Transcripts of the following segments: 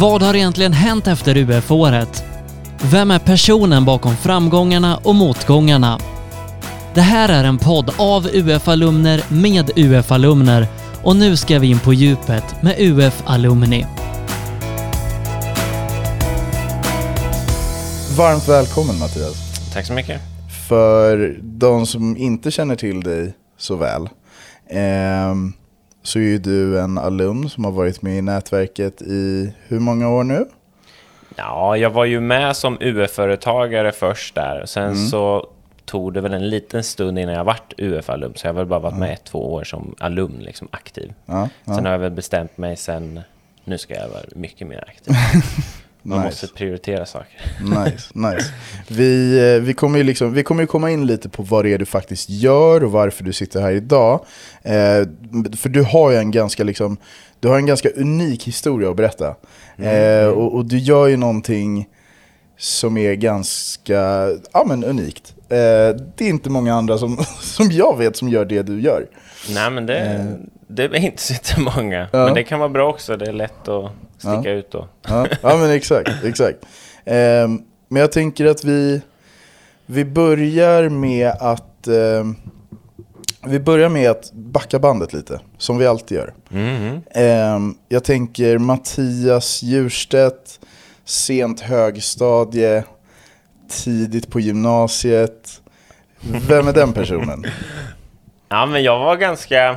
Vad har egentligen hänt efter UF-året? Vem är personen bakom framgångarna och motgångarna? Det här är en podd av UF-alumner med UF-alumner och nu ska vi in på djupet med UF-alumni. Varmt välkommen Mattias. Tack så mycket. För de som inte känner till dig så väl ehm, så är du en alumn som har varit med i nätverket i hur många år nu? Ja, jag var ju med som UF-företagare först där. Sen så tog det väl en liten stund innan jag vart UF-alumn. Så jag har väl bara varit med ett, två år som alumn, liksom aktiv. Ja, Sen har jag väl bestämt mig sen, nu ska jag vara mycket mer aktiv. Man Nice. måste prioritera saker. Nice, nice. Vi, eh, vi, kommer ju liksom, vi kommer ju komma in lite på vad det är du faktiskt gör och varför du sitter här idag. Eh, för du har ju en ganska, liksom, du har en ganska unik historia att berätta. Eh, och, och du gör ju någonting som är ganska ja, men unikt. Eh, det är inte många andra som, som jag vet som gör det du gör. Nej, men det, det är inte så. Eh. Ja. Men det kan vara bra också. Det är lätt att sticka ut då. Ja, ja men exakt. exakt. Ehm, men jag tänker att vi, vi börjar med att ehm, vi börjar med att backa bandet lite, som vi alltid gör. Ehm, jag tänker Mattias Djurstedt, sent högstadie, tidigt på gymnasiet. Vem är den personen? Ja, men jag var ganska...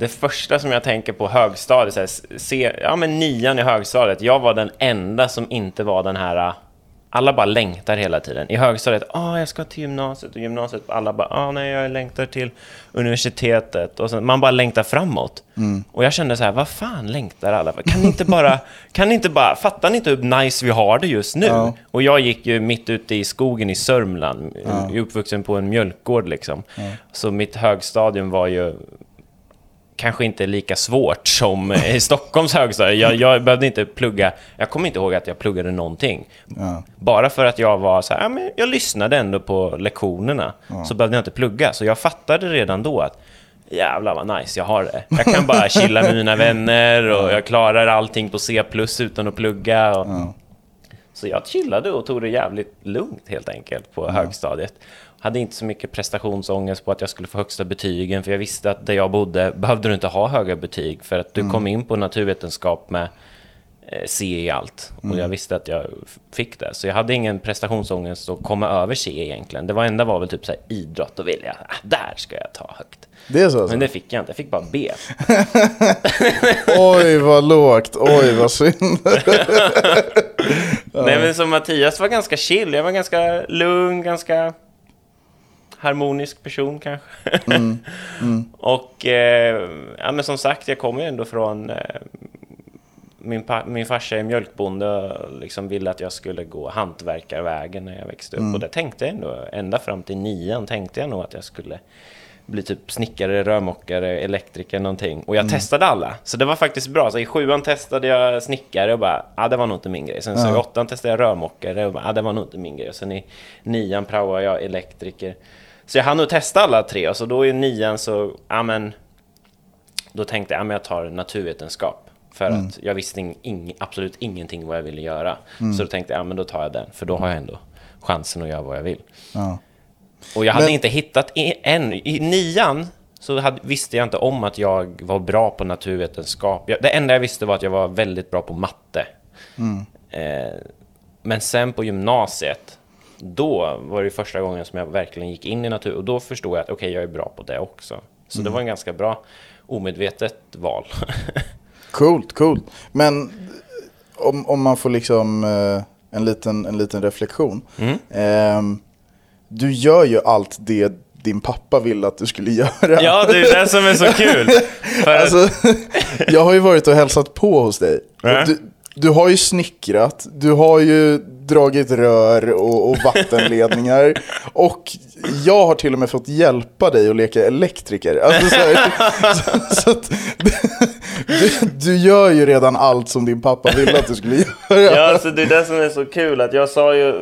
Det första som jag tänker på högstadiet, så här, se, ja men nian i högstadiet, jag var den enda som inte var den här... Alla bara längtar hela tiden. I högstadiet, ah, jag ska till gymnasiet och gymnasiet, alla bara, ah, nej, jag längtar till universitetet. Och sen, man bara längtar framåt. Och jag kände så här, vad fan längtar alla? Kan ni inte bara, kan ni inte bara, fattar ni inte hur nice vi har det just nu? Ja. Och jag gick ju mitt ute i skogen i Sörmland, är uppvuxen på en mjölkgård liksom. Så mitt högstadium var ju kanske inte lika svårt som i Stockholms högstadie. Jag, jag behövde inte plugga, jag kommer inte ihåg att jag pluggade någonting. Ja. Bara för att jag var så här, ja, men jag lyssnade ändå på lektionerna, så behövde jag inte plugga. Så jag fattade redan då att jävlar vad nice jag har det. Jag kan bara chilla med mina vänner och jag klarar allting på C plus utan att plugga. Och... Så jag chillade och tog det jävligt lugnt helt enkelt på högstadiet. Hade inte så mycket prestationsångest på att jag skulle få högsta betygen, för jag visste att där jag bodde behövde du inte ha höga betyg, för att du kom in på naturvetenskap med eh, C i allt. Och jag visste att jag fick det. Så jag hade ingen prestationsångest att komma över C egentligen. Det var enda var väl typ så här idrott och vilja. Ah, där ska jag ta högt. Det är så alltså? Men det fick jag inte. Jag fick bara B. Oj vad lågt, oj vad synd. Nej men som Mattias var ganska chill. Jag var ganska lugn, ganska harmonisk person kanske. och eh, ja, men som sagt, jag kommer ju ändå från... Eh, min, min farsa är mjölkbonde och liksom ville att jag skulle gå hantverkarvägen när jag växte upp. Och det tänkte jag ändå, ända fram till nian tänkte jag nog att jag skulle bli typ snickare, rörmokare, elektriker någonting. Och jag testade alla, så det var faktiskt bra. Så i sjuan testade jag snickare och bara, ah, det var nog inte min grej. Sen så i åttan testade jag rörmokare och bara, ah, det var nog inte min grej. Och sen i nian praoade jag elektriker. Så jag hann nog testa alla tre och så då i nian så, ja men, då tänkte jag, ja men jag tar naturvetenskap. För att jag visste ing, ing, absolut ingenting vad jag ville göra. Så då tänkte jag, ja men då tar jag den. För då har jag ändå chansen att göra vad jag vill. Ja. Och jag hade Men- inte hittat än. I nian så hade, visste jag inte om att jag var bra på naturvetenskap. Jag, det enda jag visste var att jag var väldigt bra på matte. Eh, men sen på gymnasiet, då var det första gången som jag verkligen gick in i natur. Och då förstod jag att okej, jag är bra på det också. Så det var en ganska bra omedvetet val. Coolt, coolt. Men om, om man får liksom eh, en, liten, en liten reflektion. Mm. Ehm, du gör ju allt det din pappa ville att du skulle göra. ja, det är det som är så kul. För Alltså, jag har ju varit och hälsat på hos dig. Och Du, du har ju snickrat, du har ju dragit rör och, och vattenledningar. och jag har till och med fått hjälpa dig att leka elektriker. Alltså, så här, så, så att, du, du gör ju redan allt som din pappa ville att du skulle göra. Ja, alltså det är det som är så kul. Att jag sa ju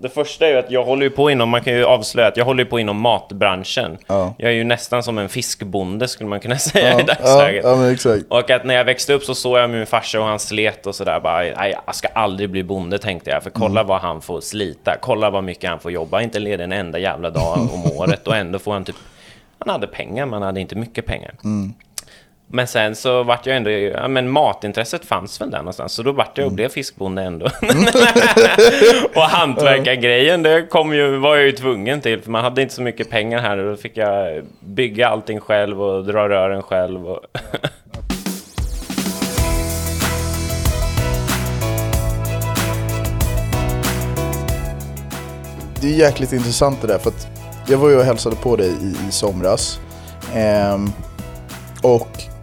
det första är ju att jag håller ju på inom, man kan ju avslöja att jag håller på inom matbranschen. Ja. Jag är ju nästan som en fiskbonde skulle man kunna säga Ja, i dagsläget. ja. Och att när jag växte upp så såg jag min farsa och han slet och sådär. Bara, jag ska aldrig bli bonde tänkte jag. För kolla Mm. vad han får slita. Kolla vad mycket han får jobba. Inte ledig en enda jävla dag om året. Och ändå får han typ... Han hade pengar, men han hade inte mycket pengar. Mm. Men sen så vart jag ändå... Ja, men matintresset fanns väl där någonstans. Så då vart jag och blev fiskbonde ändå. och hantverkargrejen, det kom ju, var jag ju tvungen till. För man hade inte så mycket pengar här. Och då fick jag bygga allting själv och dra rören själv. Och Det är jäkligt intressant det där för att jag var ju och hälsade på dig i, i somras. Ehm, och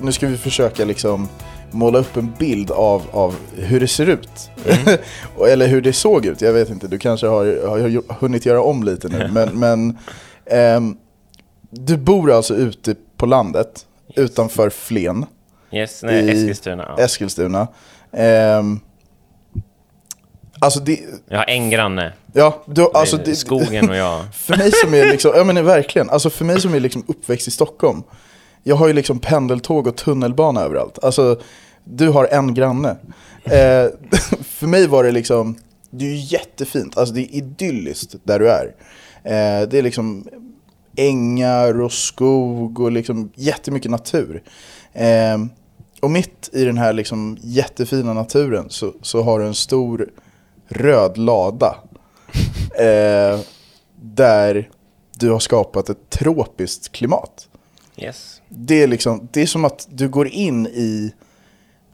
nu ska vi försöka liksom måla upp en bild av, av hur det ser ut. Och- Eller hur det såg ut, jag vet inte, du kanske har, har hunnit göra om lite nu. Men, men ehm, du bor alltså ute på landet, utanför Flen, yes, nej, I Eskilstuna. Ja. Eskilstuna. Ehm, alltså det, Jag har en granne. ja, du, alltså det, skogen och jag. För mig som är liksom, ja men verkligen, alltså för mig som är liksom uppväxt i Stockholm. Jag har ju liksom pendeltåg och tunnelbana överallt. Alltså, du har en granne. Eh, för mig var det liksom, det är ju jättefint, alltså det är idylliskt där du är. Eh, det är liksom ängar och skog och liksom jättemycket natur. Eh, och mitt i den här liksom jättefina naturen så, så har du en stor röd lada. Eh, där du har skapat ett tropiskt klimat. Yes. Det är, liksom, det är som att du går in i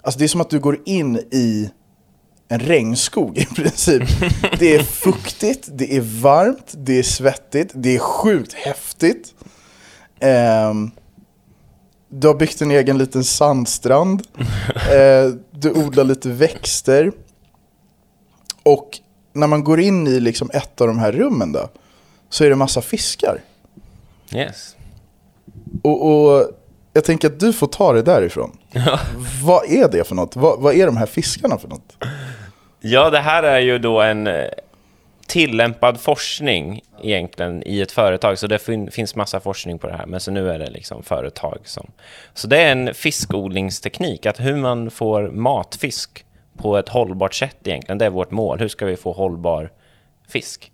Alltså det är som att du går in i en regnskog i princip. Det är fuktigt, det är varmt, det är svettigt, det är sjukt häftigt. Ehm, du har byggt en egen liten sandstrand. Eh, du odlar lite växter. Och när man går in i liksom ett av de här rummen då, så är det massa fiskar. Yes. Och, och jag tänker att du får ta det därifrån. Vad är det för något? Vad, vad är de här fiskarna för något? Ja, det här är ju då en eh, tillämpad forskning egentligen i ett företag. Så det fin finns massa forskning på det här, men så nu är det liksom företag som... Så det är en fiskodlingsteknik, att hur man får matfisk på ett hållbart sätt egentligen. Det är vårt mål. Hur ska vi få hållbar fisk?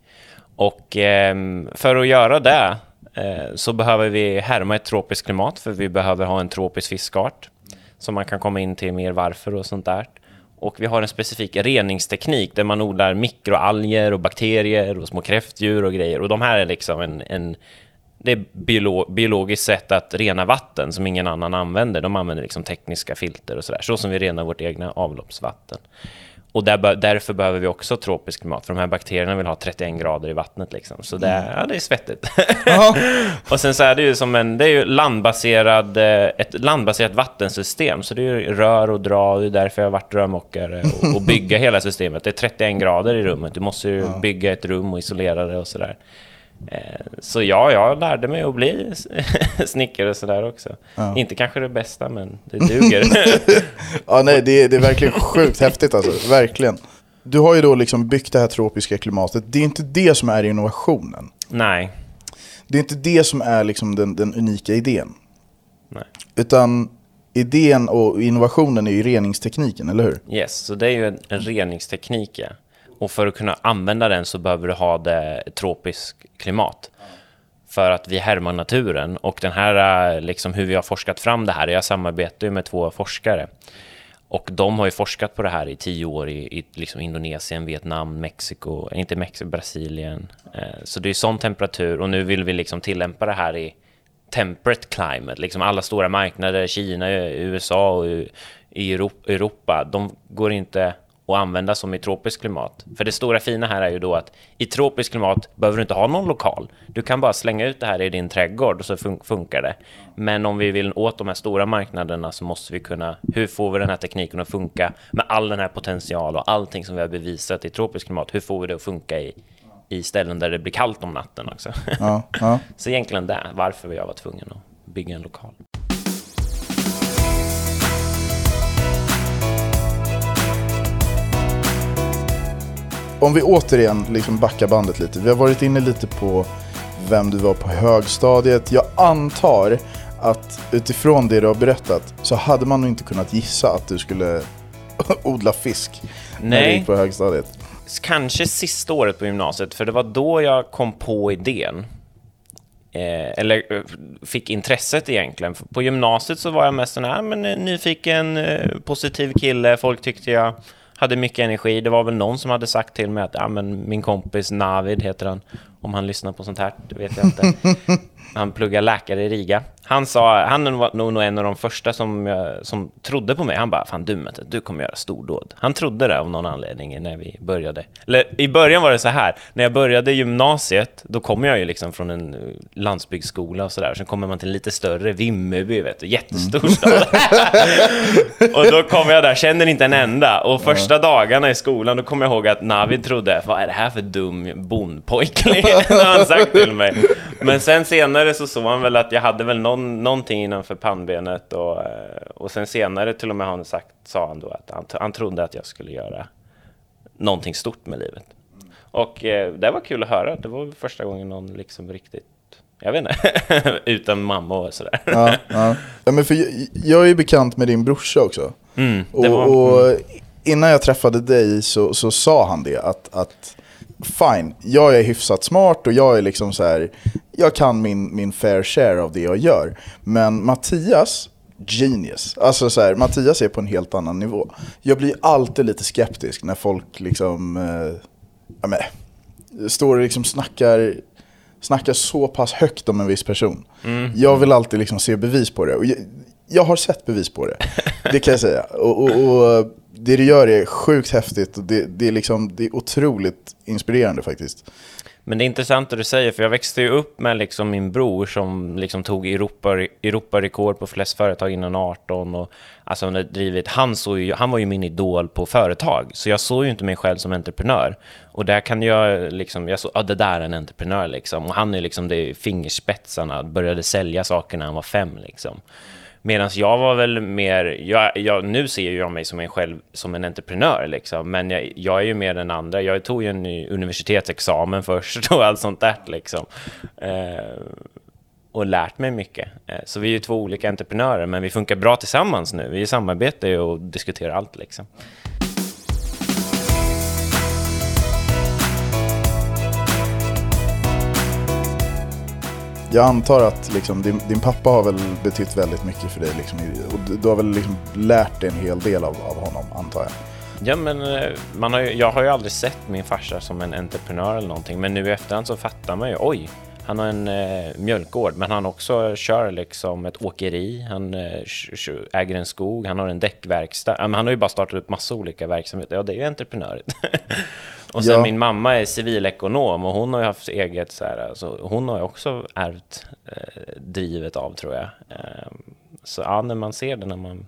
Och ehm, för att göra det eh, Eh, så behöver vi härma ett tropiskt klimat, för vi behöver ha en tropisk fiskart som man kan komma in till mer varför och sånt där. Och vi har en specifik reningsteknik där man odlar mikroalger och bakterier och små kräftdjur och grejer. Och de här är liksom en, en det är biolo biologiskt sätt att rena vatten som ingen annan använder. De använder liksom tekniska filter och sådär, så som vi renar vårt egna avloppsvatten. Och där, därför behöver vi också tropiskt klimat, för de här bakterierna vill ha 31 grader i vattnet. Liksom. Så det, är- ja, det är svettigt. och sen så är det ju som en, det är ju landbaserad, eh, ett landbaserat vattensystem, så det är ju rör och dra, och det är därför jag har varit rörmokare och, och bygga hela systemet. Det är 31 grader i rummet, du måste ju bygga ett rum och isolera det och sådär. Eh, Så ja, jag lärde mig att bli snickare och sådär också. Inte kanske det bästa, men det duger. Ja, nej, det, är- det är verkligen sjukt häftigt alltså. Verkligen. Du har ju då liksom byggt det här tropiska klimatet. Det är inte det som är innovationen. Nej, Det är inte det som är liksom den, den unika idén. nej. Utan idén och innovationen är ju reningstekniken, eller hur? Yes, så det är ju en, en reningsteknik. Ja. Och för att kunna använda den så behöver du ha det tropiskt klimat. För att vi härmar naturen och den här, eh, liksom hur vi har forskat fram det här, jag samarbetar ju med två forskare. Och de har ju forskat på det här i tio år i, i liksom Indonesien, Vietnam, Mexiko, inte Mexiko, Brasilien. Eh. Så det är sån temperatur och nu vill vi liksom tillämpa det här i temperate climate, liksom alla stora marknader, Kina, eh, USA och i Europa, de går inte att använda som i tropiskt klimat. För det stora fina här är ju då att i tropiskt klimat behöver du inte ha någon lokal. Du kan bara slänga ut det här i din trädgård och så fun- funkar det. Men om vi vill åt de här stora marknaderna så måste vi kunna, hur får vi den här tekniken att funka med all den här potential och allting som vi har bevisat i tropiskt klimat, hur får vi det att funka i, i ställen där det blir kallt om natten också? Ja, ja. Så egentligen det, varför jag var tvungen att bygga en lokal. Om vi återigen liksom backar bandet lite. Vi har varit inne lite på vem du var på högstadiet. Jag antar att utifrån det du har berättat så hade man nog inte kunnat gissa att du skulle odla fisk när du Nej. gick på högstadiet. Kanske sista året på gymnasiet, för det var då jag kom på idén. Eh, eller eh, fick intresset egentligen. På gymnasiet så var jag mest en här, men eh, nyfiken, eh, positiv kille. Folk tyckte jag hade mycket energi. Det var väl någon som hade sagt till mig att ja, men min kompis Navid heter han. Om han lyssnar på sånt här, det vet jag inte. Han pluggar läkare i Riga. Han sa, han var nog en av de första som, jag- som trodde på mig. Han bara, fan du Mette, du kommer göra stordåd. Han trodde det av någon anledning när vi började. Eller i början var det så här, när jag började gymnasiet, då kommer jag ju liksom från en eh, landsbygdsskola och sådär. Sen kommer man till en lite större, Vimmerby, vet du, jättestor stad. och då kom jag där, känner inte en enda. Och första dagarna i skolan, då kommer jag ihåg att Navid trodde, vad är det här för dum bondpojkling? har han sagt till mig. Men sen senare så såg han väl att jag hade väl någon, någonting innanför pannbenet och, eh, och sen senare till och med har han sagt, sa han då att han, han trodde att jag skulle göra någonting stort med livet. Och eh, det var kul att höra. Det var första gången någon liksom riktigt, jag vet inte, utan mamma och sådär. Ja, ja. ja, men för jag, jag är ju bekant med din brorsa också. Mm, Och, var, och innan jag träffade dig så, så sa han det att, att fine, jag är hyfsat smart och jag är liksom så här, jag kan min, min fair share av det jag gör. Men Mattias, genius. Alltså så här, Mattias är på en helt annan nivå. Jag blir alltid lite skeptisk när folk liksom, eh, ja, men, står och liksom snackar, snackar så pass högt om en viss person. Jag vill alltid liksom se bevis på det. Och jag, jag har sett bevis på det, det kan jag säga. Och, och, och det du gör är sjukt häftigt och det, det, är liksom, det är otroligt inspirerande faktiskt. Men det är intressant det du säger, för jag växte ju upp med liksom min bror som liksom tog Europa, Europarekord på flest företag innan 18. Och, alltså han, drivit, han, såg ju, han var ju min idol på företag, så jag såg ju inte mig själv som entreprenör. Och där kan jag liksom, jag såg, ja det där är en entreprenör liksom. Och han är liksom det fingerspetsarna, började sälja saker när han var fem liksom. Medan jag var väl mer, jag, jag, nu ser jag mig som en själv som en entreprenör liksom, men jag, jag är ju mer den andra. Jag tog ju en ny universitetsexamen först och allt sånt där liksom. Eh, och lärt mig mycket. Eh, så vi är ju två olika entreprenörer, men vi funkar bra tillsammans nu. Vi samarbetar ju och diskuterar allt liksom. Jag antar att liksom, din, din pappa har väl betytt väldigt mycket för dig. Liksom, och du, du har väl liksom lärt dig en hel del av, av honom, antar jag. Ja, men eh, man har ju, jag har ju aldrig sett min farsa som en entreprenör eller någonting, men nu i efterhand så fattar man ju, oj, han har en eh, mjölkgård, men han också kör liksom ett åkeri, han eh, äger en skog, han har en däckverkstad. Han har ju bara startat upp massa olika verksamheter. Ja, det är ju entreprenör. och sen Ja. min mamma är civilekonom och hon har ju haft eget så här, alltså, hon har ju också ärvt eh, drivet av tror jag. Eh, så ja, när man ser det när man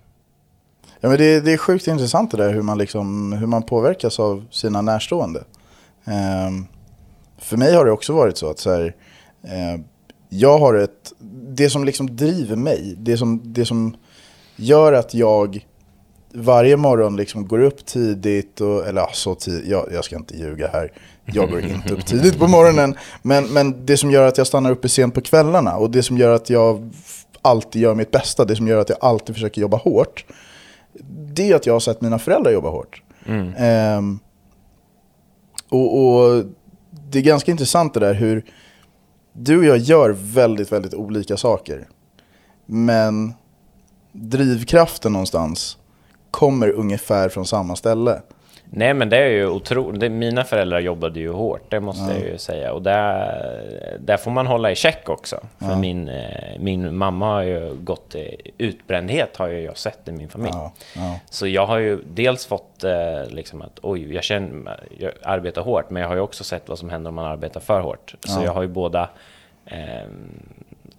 Ja, men det, det är sjukt intressant det där hur man, liksom, hur man påverkas av sina närstående. Ehm, för mig har det också varit så att så här, eh, jag har ett, det som liksom driver mig, det som, det som gör att jag varje morgon liksom går upp tidigt, och, eller så tidigt, jag, jag ska inte ljuga här, jag går inte upp tidigt på morgonen, men, men det som gör att jag stannar uppe sent på kvällarna och det som gör att jag alltid gör mitt bästa, det som gör att jag alltid försöker jobba hårt, det är att jag har sett mina föräldrar jobba hårt. Ehm, och, och det är ganska intressant det där hur du och jag gör väldigt, väldigt olika saker. Men drivkraften någonstans kommer ungefär från samma ställe. Nej, men det är ju otroligt. Mina föräldrar jobbade ju hårt, det måste jag ju säga. Och där, där får man hålla i check också. För min, eh, min mamma har ju gått... eh, Utbrändhet har ju jag sett i min familj. Ja, ja. Så jag har ju dels fått eh, liksom att oj, jag känner, jag arbetar hårt, men jag har ju också sett vad som händer om man arbetar för hårt. Så jag har ju båda... Eh,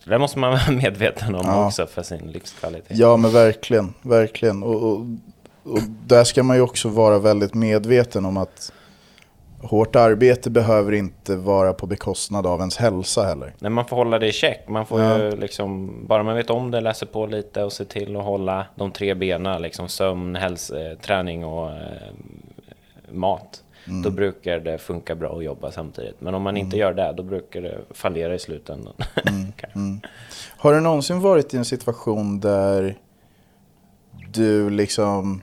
det måste man vara medveten om Ja. också för sin livskvalitet. Ja men verkligen, verkligen. Och, och, och där ska man ju också vara väldigt medveten om att hårt arbete behöver inte vara på bekostnad av ens hälsa heller. Nej, man får hålla det i check. Man får Ja. liksom, bara man vet om det, läser på lite och ser till att hålla de tre benen, liksom sömn, hälsa, träning och eh, mat. Då brukar det funka bra att jobba samtidigt. Men om man inte gör det, då brukar det fallera i slutändan. Kanske. Har du någonsin varit i en situation där du liksom...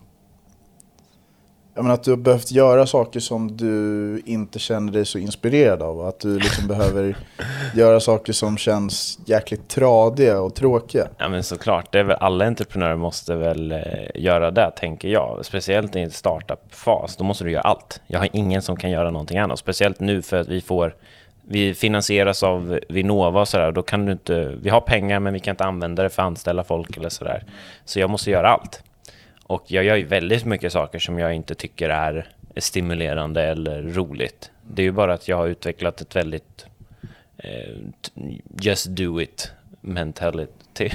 Jag menar att du har behövt göra saker som du inte känner dig så inspirerad av. Att du liksom behöver göra saker som känns jäkligt tradiga och tråkiga. Ja men såklart, det är väl, alla entreprenörer måste väl eh, göra det, tänker jag. Speciellt i en startup-fas, då måste du göra allt. Jag har ingen som kan göra någonting annat. Speciellt nu för att vi får vi finansieras av Vinnova och sådär. Då kan du inte, vi har pengar men vi kan inte använda det för att anställa folk eller sådär. Så jag måste göra allt. Och jag gör ju väldigt mycket saker som jag inte tycker är stimulerande eller roligt. Det är ju bara att jag har utvecklat ett väldigt eh, just do it mentality.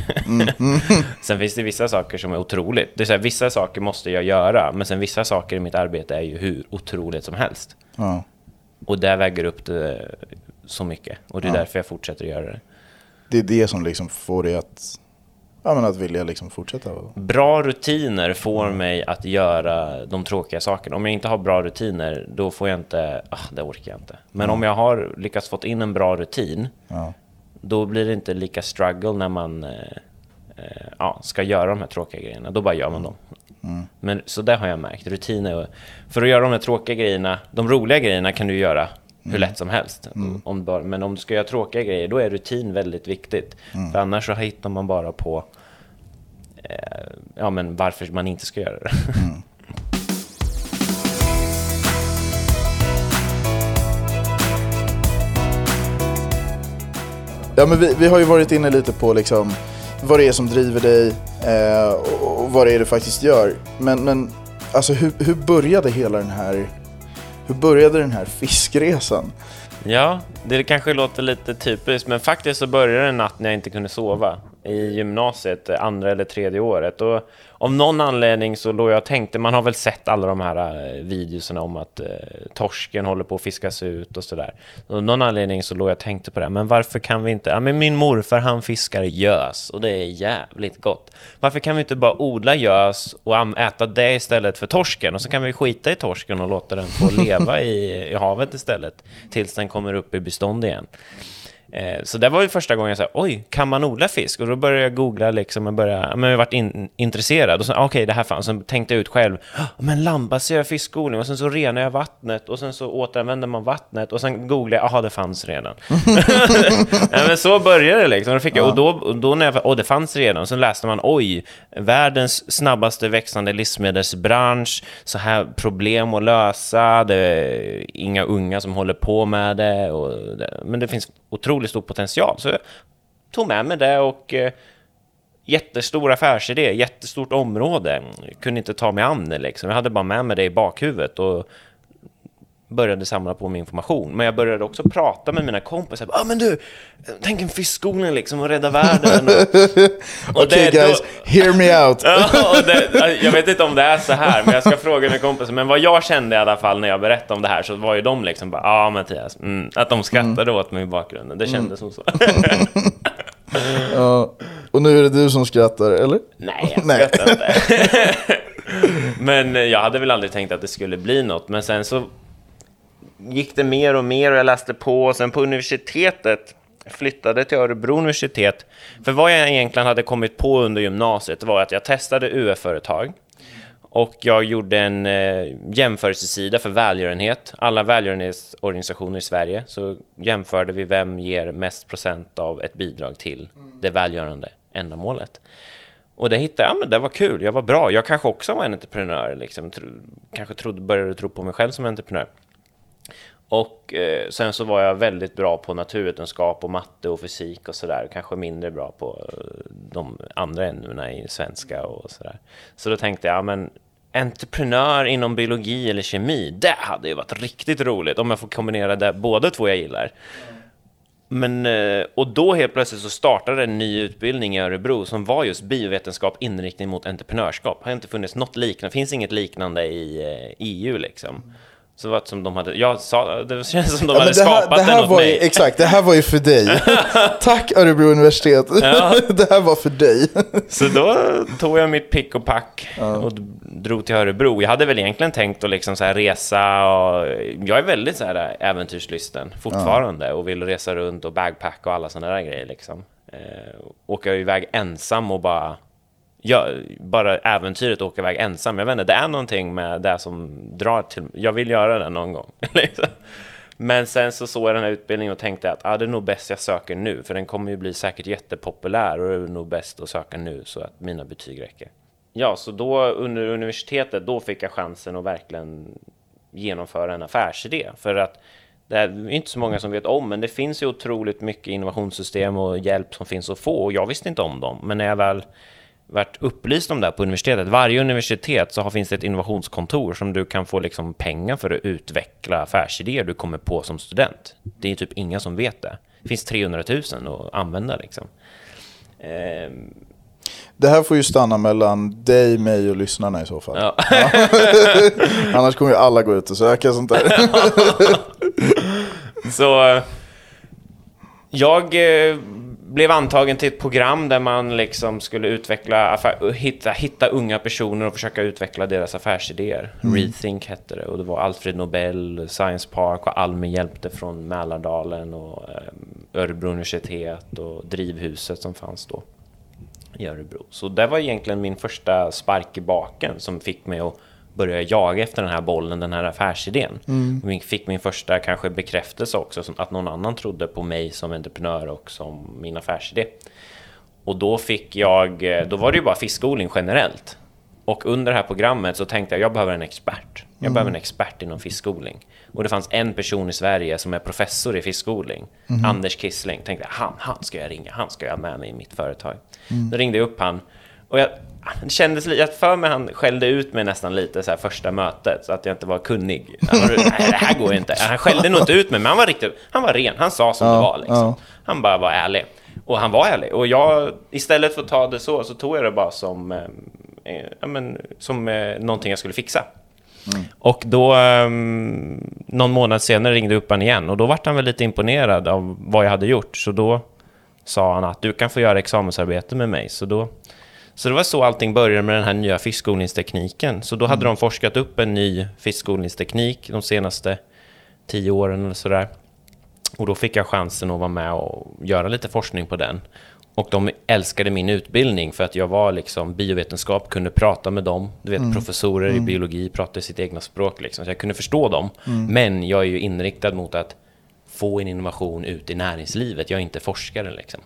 sen finns det vissa saker som är otroligt. Det är så här, vissa saker måste jag göra, men sen vissa saker i mitt arbete är ju hur otroligt som helst. Ja. Och det väger upp det så mycket. Och det är därför jag fortsätter göra det. Det är det som liksom får dig att, ja, men att vilja liksom fortsätta. Bra rutiner får mig att göra de tråkiga sakerna. Om jag inte har bra rutiner, då får jag inte... Ah, det orkar jag inte. Men om jag har lyckats fått in en bra rutin, Ja. då blir det inte lika struggle när man eh, eh, ja, ska göra de här tråkiga grejerna. Då bara gör man dem. Men, så det har jag märkt. Rutiner. För att göra de här tråkiga grejerna, de roliga grejerna kan du göra hur lätt som helst. Om, du bara- men om du ska göra tråkiga grejer, då är rutin väldigt viktigt. För annars så hittar man bara på eh, ja, men varför man inte ska göra det. Ja, men vi, vi har ju varit inne lite på liksom vad det är som driver dig eh, och, och vad det är du faktiskt gör. Men, men alltså hur, hur började hela den här hur började den här fiskresan? Ja, det kanske låter lite typiskt, men faktiskt så började det en natt när jag inte kunde sova i gymnasiet, eh, andra eller tredje året. Och av någon anledning så låg jag och tänkte, man har väl sett alla de här eh, videorna om att eh, torsken håller på att fiskas ut och sådär. Av någon anledning så låg jag och tänkte på det, men varför kan vi inte, ja men min morfar han fiskar gös och det är jävligt gott. Varför kan vi inte bara odla gös och äta det istället för torsken? Och så kan vi skita i torsken och låta den få leva i, i havet istället, tills den kommer upp i bestånd igen. Eh, Så det var ju första gången jag sa, oj, kan man odla fisk? Och då började jag googla liksom och började, men jag varit in, intresserad. Och så, ah, okej, det här fanns. Sen tänkte jag ut själv, "Ah, men landbaserad fiskodling. Och sen så renar jag vattnet och sen så återanvänder man vattnet. Och sen googlade jag, jaha, det fanns redan. ja, men så började det liksom. Då fick jag, och då, och då när jag, åh, det fanns redan. Så läste man, oj, världens snabbaste växande livsmedelsbransch. Så här problem att lösa. Det är inga unga som håller på med det. Och det men det finns otroligt stor potential. Så jag tog med mig det och eh, jättestor affärsidé, jättestort område. Jag kunde inte ta mig an det liksom. Jag hade bara med mig det i bakhuvudet och började samla på mig information. Men jag började också prata med mina kompisar. Ja, ah, men du, tänk en fiskodling liksom och rädda världen. Och, och det- guys, då- hear me out! Ja, det, jag vet inte om det är så här, men jag ska fråga mina kompisar. Men vad jag kände i alla fall när jag berättade om det här så var ju de liksom bara, ja ah, Mattias, mm, att de skrattade åt mig i bakgrunden. Det kändes som så. Ja, och nu är det du som skrattar, eller? Nej, jag skrattar inte. men jag hade väl aldrig tänkt att det skulle bli något. Men sen så gick det mer och mer och jag läste på. Och sen på universitetet flyttade till Örebro universitet. För vad jag egentligen hade kommit på under gymnasiet var att jag testade UF-företag. Och jag gjorde en eh, jämförelsesida för välgörenhet. Alla välgörenhetsorganisationer i Sverige. Så jämförde vi vem ger mest procent av ett bidrag till det välgörande ändamålet. Och det hittade jag, ja, men det var kul, jag var bra. Jag kanske också var en entreprenör, liksom. Tro, kanske trodde, började tro på mig själv som entreprenör. Och eh, sen så var jag väldigt bra på naturvetenskap och matte och fysik och sådär. Kanske mindre bra på eh, de andra ämnena i svenska och sådär. Så då tänkte jag, ja, men entreprenör inom biologi eller kemi, det hade ju varit riktigt roligt om jag får kombinera det, båda två jag gillar. Men, eh, och då helt plötsligt så startade en ny utbildning i Örebro som var just biovetenskap inriktning mot entreprenörskap. Det har inte funnits något liknande, finns inget liknande i eh, EU liksom. Så det var som de hade, jag sa, det känns som de Ja, hade här, skapat det här den åt var ju, mig. Exakt, det här var ju för dig. Tack Örebro universitet. det här var för dig. Så då tog jag mitt pick och pack och d- drog till Örebro. Jag hade väl egentligen tänkt att liksom så här resa och jag är väldigt så här äventyrslysten fortfarande och vill resa runt och bagpacka och alla sådana där grejer liksom. Eh, åka iväg ensam och bara jag, bara äventyret att åka iväg ensam. Jag vet inte, det är någonting med det som drar till Jag vill göra det någon gång. liksom. Men sen så såg jag den här utbildningen och tänkte att ah, det är nog bäst jag söker nu, för den kommer ju bli säkert jättepopulär och det är nog bäst att söka nu så att mina betyg räcker. Ja, så då under universitetet, då fick jag chansen att verkligen genomföra en affärsidé. För att det är inte så många som vet om, men det finns ju otroligt mycket innovationssystem och hjälp som finns att få och jag visste inte om dem. Men när jag väl varit upplyst om det här på universitetet. Varje universitet så har, finns det ett innovationskontor som du kan få liksom pengar för att utveckla affärsidéer du kommer på som student. Det är typ ingen som vet det. Det finns 300 000 att använda liksom. Ehm, Det här får ju stanna mellan dig, mig och lyssnarna i så fall. ja. Annars kommer ju alla gå ut och söka sånt där. Så eh, jag eh, blev antagen till ett program där man liksom skulle utveckla affär, hitta, hitta unga personer och försöka utveckla deras affärsidéer. Rethink hette det och det var Alfred Nobel, Science Park och Almi hjälpte från Mälardalen och eh, Örebro universitet och Drivhuset som fanns då i Örebro. Så det var egentligen min första spark i baken som fick mig att börja jaga efter den här bollen, den här affärsidén. Mm. Fick min första kanske bekräftelse också, att någon annan trodde på mig som entreprenör och som min affärsidé. Och då fick jag, eh, då var det ju bara fiskodling generellt. Och under det här programmet så tänkte jag, jag behöver en expert. Jag behöver en expert inom fiskodling. Och det fanns en person i Sverige som är professor i fiskodling. Anders Kissling. Tänkte han, han ska jag ringa, han ska jag ha med mig i mitt företag. Då ringde jag upp han. Och jag, det kändes lite, jag för mig han skällde ut mig nästan lite så här första mötet, så att jag inte var kunnig. Han var, Nej, det här går ju inte. Han skällde nog inte ut mig, men han var riktigt, han var ren. Han sa som det var liksom. ja. Han bara var ärlig. Och han var ärlig. Och jag, istället för att ta det så, så tog jag det bara som, eh, eh, ja, men, som eh, någonting jag skulle fixa. Och då, ehm, någon månad senare ringde upp han igen och då var han väl lite imponerad av vad jag hade gjort. Så då sa han att du kan få göra examensarbete med mig. Så, då, så det var så allting började med den här nya fiskodlingstekniken. Så då hade de forskat upp en ny fiskodlingsteknik de senaste tio åren eller sådär. Och då fick jag chansen att vara med och göra lite forskning på den. Och de älskade min utbildning för att jag var liksom biovetenskap, kunde prata med dem. Du vet, professorer i biologi pratar sitt egna språk liksom, så jag kunde förstå dem. Men jag är ju inriktad mot att få en innovation ut i näringslivet. Jag är inte forskare liksom.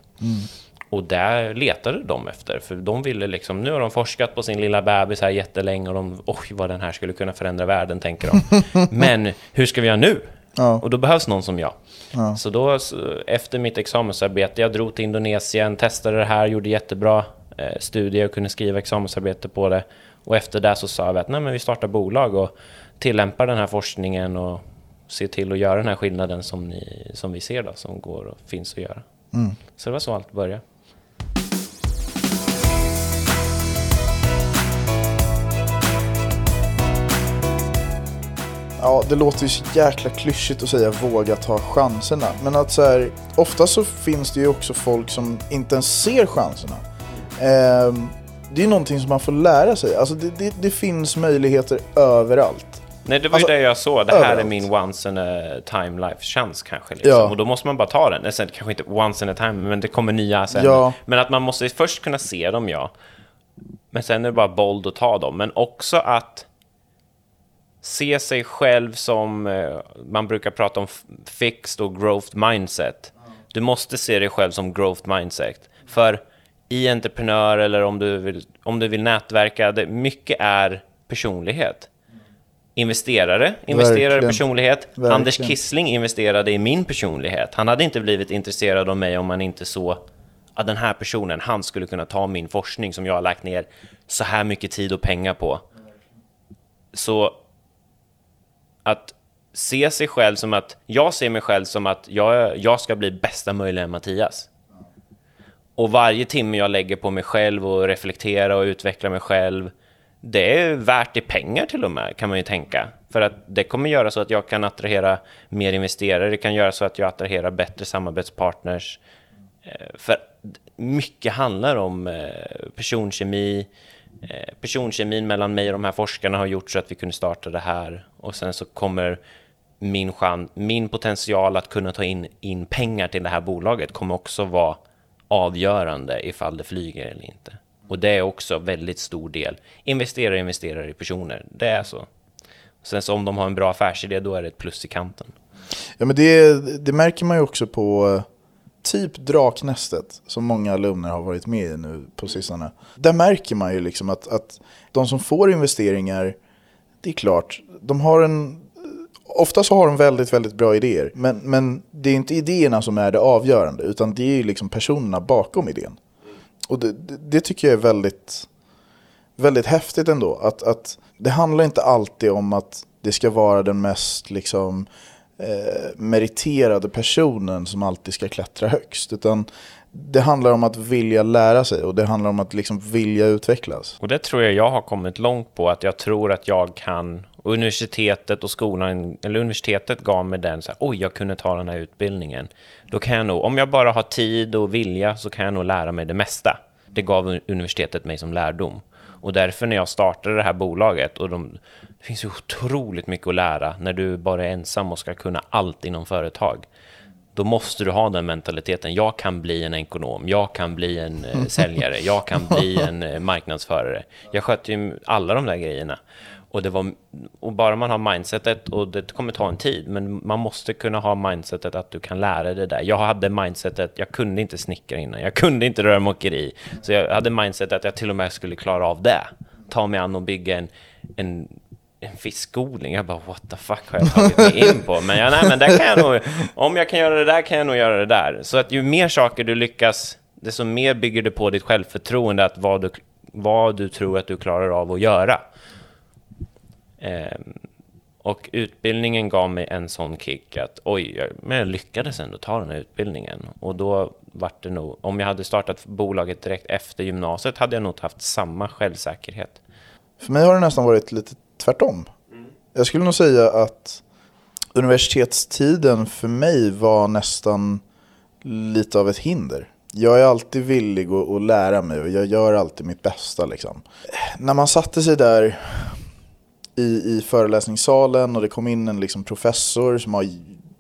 Och där letade de efter, för de ville liksom, nu har de forskat på sin lilla bebis här jättelänge och de, oj vad den här skulle kunna förändra världen, tänker de. Men hur ska vi göra nu? Ja. Och då behövs någon som jag. Så då, efter mitt examensarbete, jag drog till Indonesien, testade det här, gjorde jättebra eh, studier och kunde skriva examensarbete på det. Och efter det så sa vi att nej, men vi startar bolag och tillämpar den här forskningen och ser till att göra den här skillnaden som, ni, som vi ser då, som går och finns att göra. Så det var så allt började. Ja, det låter ju så jäkla klyschigt att säga våga ta chanserna. Men att så här, ofta så finns det ju också folk som inte ens ser chanserna. Ehm, det är ju någonting som man får lära sig. Alltså det, det, det finns möjligheter överallt. Nej, det var Alltså, ju det jag såg. Det här är överallt. min once in a time life-chans kanske. Liksom. Ja. Och då måste man bara ta den. Sen, kanske inte once in a time, men det kommer nya sen. Ja. Men att man måste först kunna se dem, ja. Men sen är det bara bold att ta dem. Men också att se sig själv som, eh, man brukar prata om fixed och growth mindset. Du måste se dig själv som growth mindset. För i entreprenör eller om du vill, om du vill nätverka, det, mycket är personlighet. Investerare investerar i personlighet. Verkligen. Anders Kissling investerade i min personlighet. Han hade inte blivit intresserad av mig om man inte såg att den här personen, han skulle kunna ta min forskning som jag har lagt ner så här mycket tid och pengar på. Så att se sig själv som att, jag ser mig själv som att jag, jag ska bli bästa möjliga Mattias. Och varje timme jag lägger på mig själv och reflektera och utveckla mig själv det är värt i pengar till och med, kan man ju tänka. För att det kommer göra så att jag kan attrahera mer investerare, det kan göra så att jag attraherar bättre samarbetspartners. Eh, för mycket handlar om eh, personkemi, Eh, personkemin mellan mig och de här forskarna har gjort så att vi kunde starta det här. Och sen så kommer min, chans, min potential att kunna ta in, in pengar till det här bolaget kommer också vara avgörande ifall det flyger eller inte. Och det är också väldigt stor del. Investerare investerar i personer, det är så. Sen så om de har en bra affärsidé, då är det ett plus i kanten. Ja men det, det märker man ju också på typ Draknästet, som många alumner har varit med i nu på sistone. Där märker man ju liksom att, att de som får investeringar, det är klart, de har en Ofta så har de väldigt, väldigt bra idéer. Men, men det är inte idéerna som är det avgörande, utan det är ju liksom personerna bakom idén. Och det, det, det, tycker jag är väldigt, väldigt häftigt ändå. Att, att det handlar inte alltid om att det ska vara den mest liksom, eh, meriterade personen som alltid ska klättra högst. Utan det handlar om att vilja lära sig och det handlar om att liksom vilja utvecklas. Och det tror jag jag har kommit långt på, att jag tror att jag kan universitetet och skolan, eller universitetet gav mig den så här, oj, jag kunde ta den här utbildningen. Då kan jag nog, om jag bara har tid och vilja, så kan jag nog lära mig det mesta. Det gav universitetet mig som lärdom. Och därför när jag startade det här bolaget, och de, det finns ju otroligt mycket att lära när du bara är ensam och ska kunna allt inom företag. Då måste du ha den mentaliteten. Jag kan bli en ekonom, jag kan bli en eh, säljare, jag kan bli en eh, marknadsförare. Jag sköter ju alla de där grejerna. Och, det var, och bara man har mindsetet, och det kommer ta en tid, men man måste kunna ha mindsetet att du kan lära dig det där. Jag hade mindsetet, jag kunde inte snickra innan, jag kunde inte rörmokeri, så jag hade mindsetet att jag till och med skulle klara av det. Ta mig an och bygga en, en, en fiskodling. Jag bara, what the fuck har jag tagit mig in på? Men, ja, nej, men där kan jag nog, om jag kan göra det där kan jag nog göra det där. Så att ju mer saker du lyckas, desto mer bygger du på ditt självförtroende, att vad du, vad du tror att du klarar av att göra. Ehm, och utbildningen gav mig en sån kick att oj, jag, men jag lyckades ändå ta den här utbildningen. Och då vart det nog, om jag hade startat bolaget direkt efter gymnasiet hade jag nog haft samma självsäkerhet. För mig har det nästan varit lite tvärtom. Mm. Jag skulle nog säga att universitetstiden för mig var nästan lite av ett hinder. Jag är alltid villig att, att lära mig och jag gör alltid mitt bästa. Liksom. När man satte sig där i, i föreläsningssalen och det kom in en liksom professor som har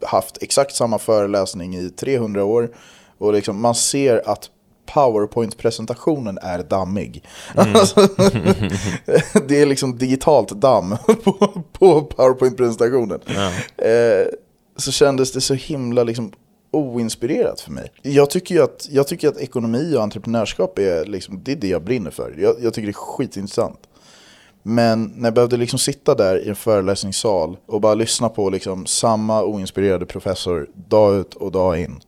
haft exakt samma föreläsning i 300 år. Och liksom man ser att PowerPoint-presentationen är dammig. Mm. Alltså, det är liksom digitalt damm på, på PowerPoint-presentationen. Ja. Eh, så kändes det så himla liksom oinspirerat för mig. Jag tycker ju att, jag tycker att ekonomi och entreprenörskap är, liksom, det, är det jag brinner för. Jag, jag tycker det är skitintressant. Men när jag behövde liksom sitta där i en föreläsningssal och bara lyssna på liksom samma oinspirerade professor dag ut och dag in.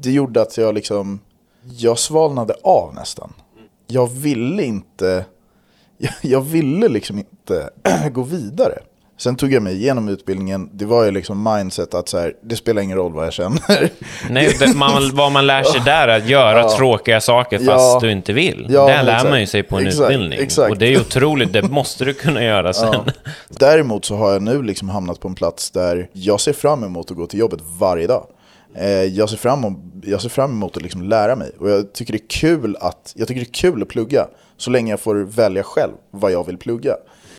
Det gjorde att jag liksom, jag svalnade av nästan. Jag ville inte, jag ville liksom inte gå vidare. Sen tog jag mig igenom utbildningen, det var ju liksom mindset att så här, det spelar ingen roll vad jag känner. Nej, man, vad man lär sig där är att göra ja. tråkiga saker fast ja. du inte vill. Ja, det lär exakt. man ju sig på en exakt, utbildning. Exakt. Och det är ju otroligt, det måste du kunna göra sen. Däremot så har jag nu liksom hamnat på en plats där jag ser fram emot att gå till jobbet varje dag. Eh, jag ser fram emot, jag ser fram emot att liksom lära mig. Och jag tycker, det är kul att, jag tycker det är kul att plugga, så länge jag får välja själv vad jag vill plugga.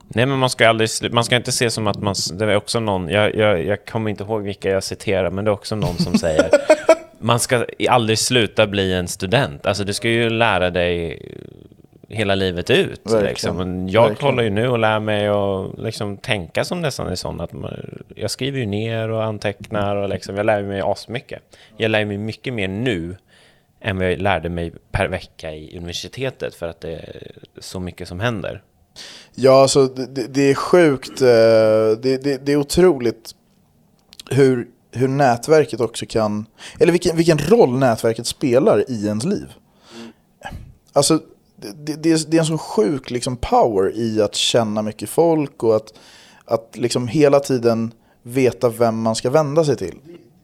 Nej, men man ska, aldrig, man ska inte se som att man... Det är också någon, jag, jag, jag kommer inte ihåg vilka jag citerar, men det är också någon som säger man ska aldrig sluta bli en student. Alltså du ska ju lära dig hela livet ut. Liksom. Jag Verkligen. håller ju nu och lär mig att liksom, tänka som nästan är sån att man, jag skriver ju ner och antecknar och liksom, jag lär mig asmycket. Jag lär mig mycket mer nu än vad jag lärde mig per vecka i universitetet för att det är så mycket som händer. Ja, alltså det, det är sjukt. Eh, det, det, det, är otroligt hur, hur nätverket också kan... Eller vilken, vilken roll nätverket spelar i ens liv. Alltså, det, det, är, det är en så sjuk liksom, power i att känna mycket folk och att, att liksom hela tiden veta vem man ska vända sig till.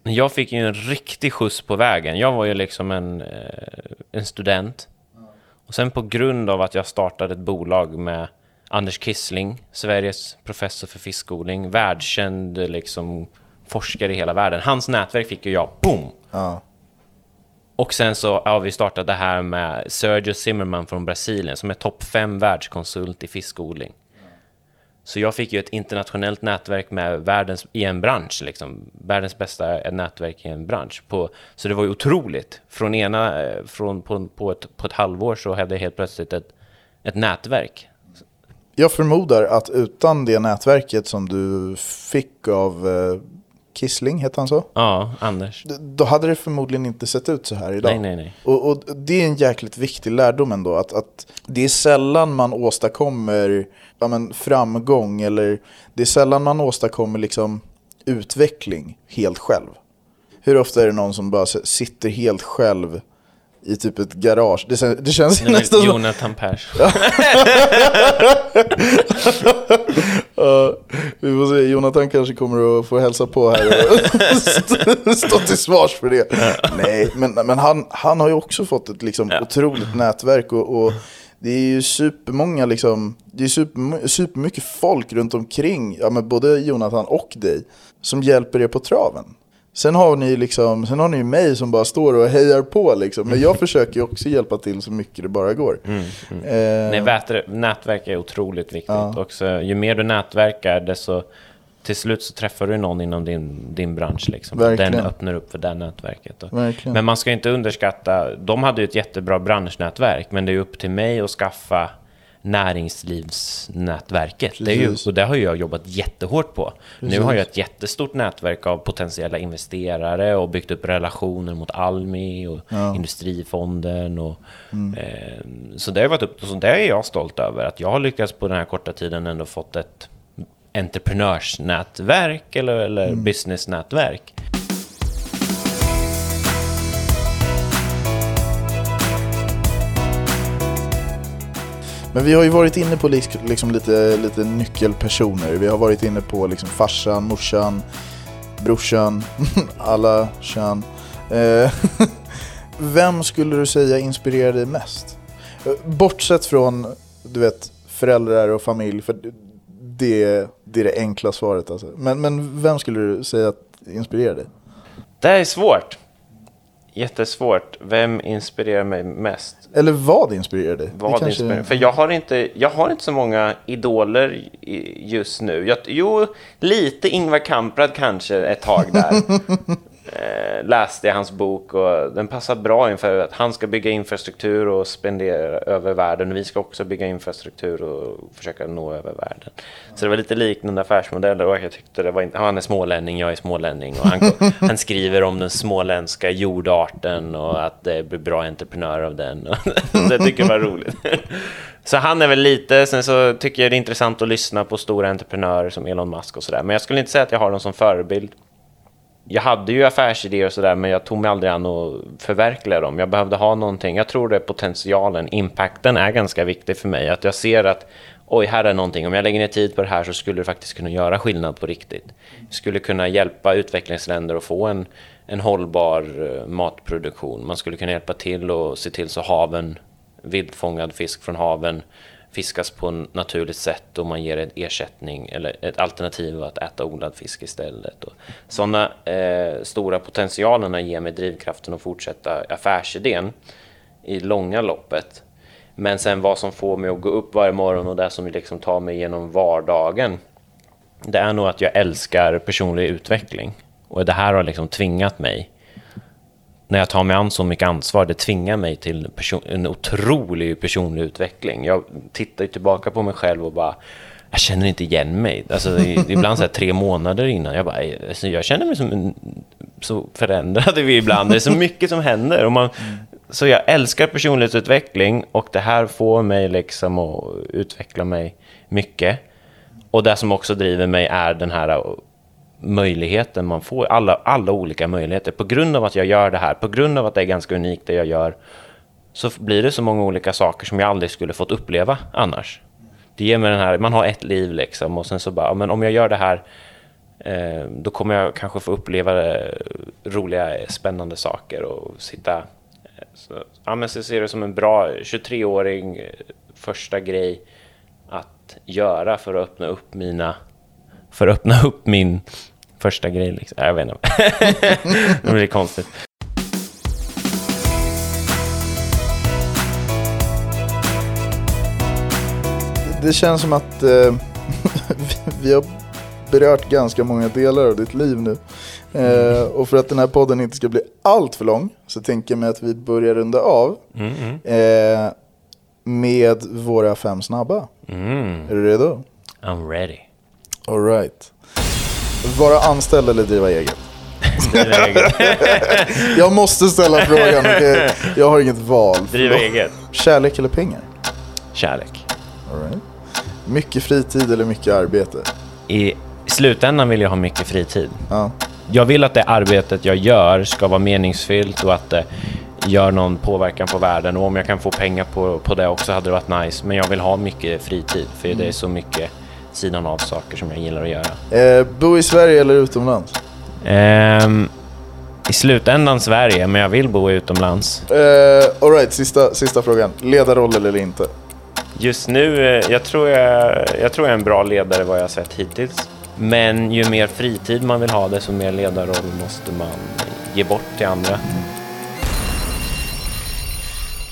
Jag fick ju en riktig skjuts på vägen. Jag var ju liksom en, eh, en student. Och sen på grund av att jag startade ett bolag med Anders Kissling, Sveriges professor för fiskodling, världskänd liksom, forskare i hela världen. Hans nätverk fick ju jag, boom! Ja. Och sen så har vi startat det här med Sergio Zimmerman från Brasilien som är topp 5 världskonsult i fiskodling. Så jag fick ju ett internationellt nätverk med världens, i en bransch, liksom, världens bästa nätverk i en bransch. På, så det var ju otroligt. Från ena, eh, från, på, på, ett, på ett halvår så hade jag helt plötsligt ett, ett nätverk. Jag förmodar att utan det nätverket som du fick av eh, Kissling, heter han så? Ja, Anders. D- Då hade det förmodligen inte sett ut så här idag. Nej, nej, nej. Och, och det är en jäkligt viktig lärdom ändå, att, att det är sällan man åstadkommer ja, men, framgång eller det är sällan man åstadkommer liksom, utveckling helt själv. Hur ofta är det någon som bara sitter helt själv i typ ett garage? Det, det känns Det nästan. Jonathan Pers. Ja, vi får se, Jonathan kanske kommer att få hälsa på här och stå- stå till svars för det. Nej, men, men han, han har ju också fått ett liksom, Ja. otroligt nätverk och, och det är ju supermånga, liksom, det är super, supermycket folk runt omkring, ja, men både Jonathan och dig, som hjälper er på traven. Sen har ni liksom, sen har ni ju mig som bara står och hejar på liksom. Men jag försöker ju också hjälpa till så mycket det bara går. Mm, Eh, Nej, vätre- nätverk är otroligt viktigt. Också, ju mer du nätverkar, desto till slut så träffar du någon inom din, din bransch. Liksom. Verkligen. Den öppnar upp för det nätverket. Men man ska inte underskatta, de hade ju ett jättebra branschnätverk, men det är upp till mig att skaffa näringslivsnätverket. Det är ju, och det har jag jobbat jättehårt på. Nu Precis. har jag ett jättestort nätverk av potentiella investerare och byggt upp relationer mot Almi och Industrifonden. Och, eh, så det har varit upp, så det är jag stolt över, att jag har lyckats på den här korta tiden ändå fått ett entreprenörsnätverk eller, eller businessnätverk. Men vi har ju varit inne på liksom lite, lite nyckelpersoner. Vi har varit inne på liksom farsan, morsan, brorsan, alla kön. Eh, Vem skulle du säga inspirerar dig mest? Eh, bortsett från, du vet, föräldrar och familj, för det, det är det enkla svaret alltså. Men, men vem skulle du säga inspirerar dig? Det här är svårt. Jättesvårt. Vem inspirerar mig mest? Eller vad inspirerar dig? Vad kanske- inspirerar? För jag har, inte, jag har inte så många idoler just nu. Jag, jo, lite Ingvar Kamprad kanske ett tag där. eh, läste jag hans bok och den passar bra inför att han ska bygga infrastruktur och spendera över världen. Vi ska också bygga infrastruktur och försöka nå över världen. Så det var lite liknande affärsmodeller och jag tyckte det var inte, han är smålänning, jag är smålänning och han, han skriver om den småländska jordarten och att det blir bra entreprenörer av den. det tycker jag var roligt. Så han är väl lite, sen så tycker jag det är intressant att lyssna på stora entreprenörer som Elon Musk och sådär. Men jag skulle inte säga att jag har dem som förebild. Jag hade ju affärsidéer och sådär, men jag tog mig aldrig an att förverkliga dem. Jag behövde ha någonting. Jag tror det är potentialen, impacten är ganska viktig för mig. Att jag ser att oj, här är någonting. Om jag lägger ner tid på det här så skulle det faktiskt kunna göra skillnad på riktigt. Jag skulle kunna hjälpa utvecklingsländer att få en, en hållbar eh, matproduktion. Man skulle kunna hjälpa till och se till så haven, vildfångad fisk från haven, fiskas på ett naturligt sätt och man ger en ersättning eller ett alternativ att äta odlad fisk istället. Och sådana eh, stora potentialerna ger mig drivkraften att fortsätta affärsidén i långa loppet. Men sen vad som får mig att gå upp varje morgon och det som liksom tar mig genom vardagen det är nog att jag älskar personlig utveckling. Och det här har liksom tvingat mig när jag tar mig an så mycket ansvar, det tvingar mig till en otrolig personlig utveckling. Jag tittar ju tillbaka på mig själv och bara, jag känner inte igen mig. Alltså, ibland så här, tre månader innan, jag bara, alltså, jag känner mig som en, så förändrade vi ibland. Det är så mycket som händer. Och man, så jag älskar personlighetsutveckling och det här får mig liksom att utveckla mig mycket. Och det som också driver mig är den här möjligheten man får, alla, alla olika möjligheter. På grund av att jag gör det här, på grund av att det är ganska unikt det jag gör, så blir det så många olika saker som jag aldrig skulle fått uppleva annars. Det ger mig den här, man har ett liv liksom och sen så bara, men om jag gör det här, eh, då kommer jag kanske få uppleva eh, roliga, spännande saker och sitta... Eh, så, ja, men så ser det som en bra 23-åring, eh, första grej, att göra för att öppna upp mina... För att öppna upp min första grej liksom. Jag vet inte. det blir konstigt. Det känns som att eh, vi har berört ganska många delar av ditt liv nu. Eh, och för att den här podden inte ska bli allt för lång så tänker jag mig att vi börjar runda av Mm, mm. eh, med våra fem snabba. Mm. Är du redo? I'm ready. Alright. Vara anställd eller driva eget? Driva eget. Jag måste ställa frågan, jag har inget val. Driva eget. Kärlek eller pengar? Kärlek. All right. Mycket fritid eller mycket arbete? I slutändan vill jag ha mycket fritid. Ja. Jag vill att det arbetet jag gör ska vara meningsfyllt och att det gör någon påverkan på världen. Och om jag kan få pengar på, på det också hade det varit nice. Men jag vill ha mycket fritid, för det är så mycket sidan av saker som jag gillar att göra. Eh, bo i Sverige eller utomlands? Ehm, I slutändan Sverige, men jag vill bo utomlands. Eh, Alright, sista, sista frågan. Ledarroll eller inte? Just nu, eh, jag tror jag, jag tror jag är en bra ledare vad jag har sett hittills. Men ju mer fritid man vill ha, desto mer ledarroll måste man ge bort till andra.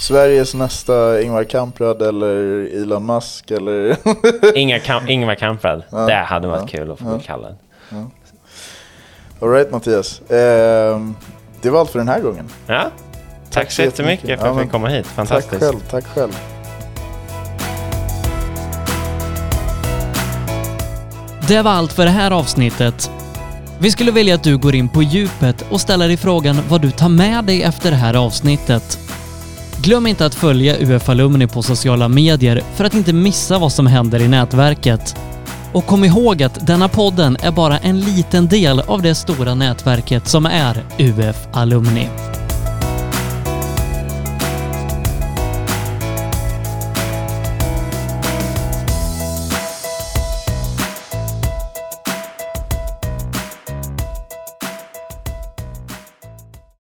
Sveriges nästa Ingvar Kamprad eller Elon Musk eller... Inga Kam- Ingvar Kamprad, Ja, det hade varit ja, kul att få ja. bli kallad. Alright Mattias. Ehm, det var allt för den här gången. Ja, tack, så jättemycket för att Ja, jag fick komma hit. Tack Fantastiskt. själv, tack själv. Det var allt för det här avsnittet. Vi skulle vilja att du går in på djupet och ställer dig frågan vad du tar med dig efter det här avsnittet. Glöm inte att följa UF Alumni på sociala medier för att inte missa vad som händer i nätverket. Och kom ihåg att denna podden är bara en liten del av det stora nätverket som är UF Alumni.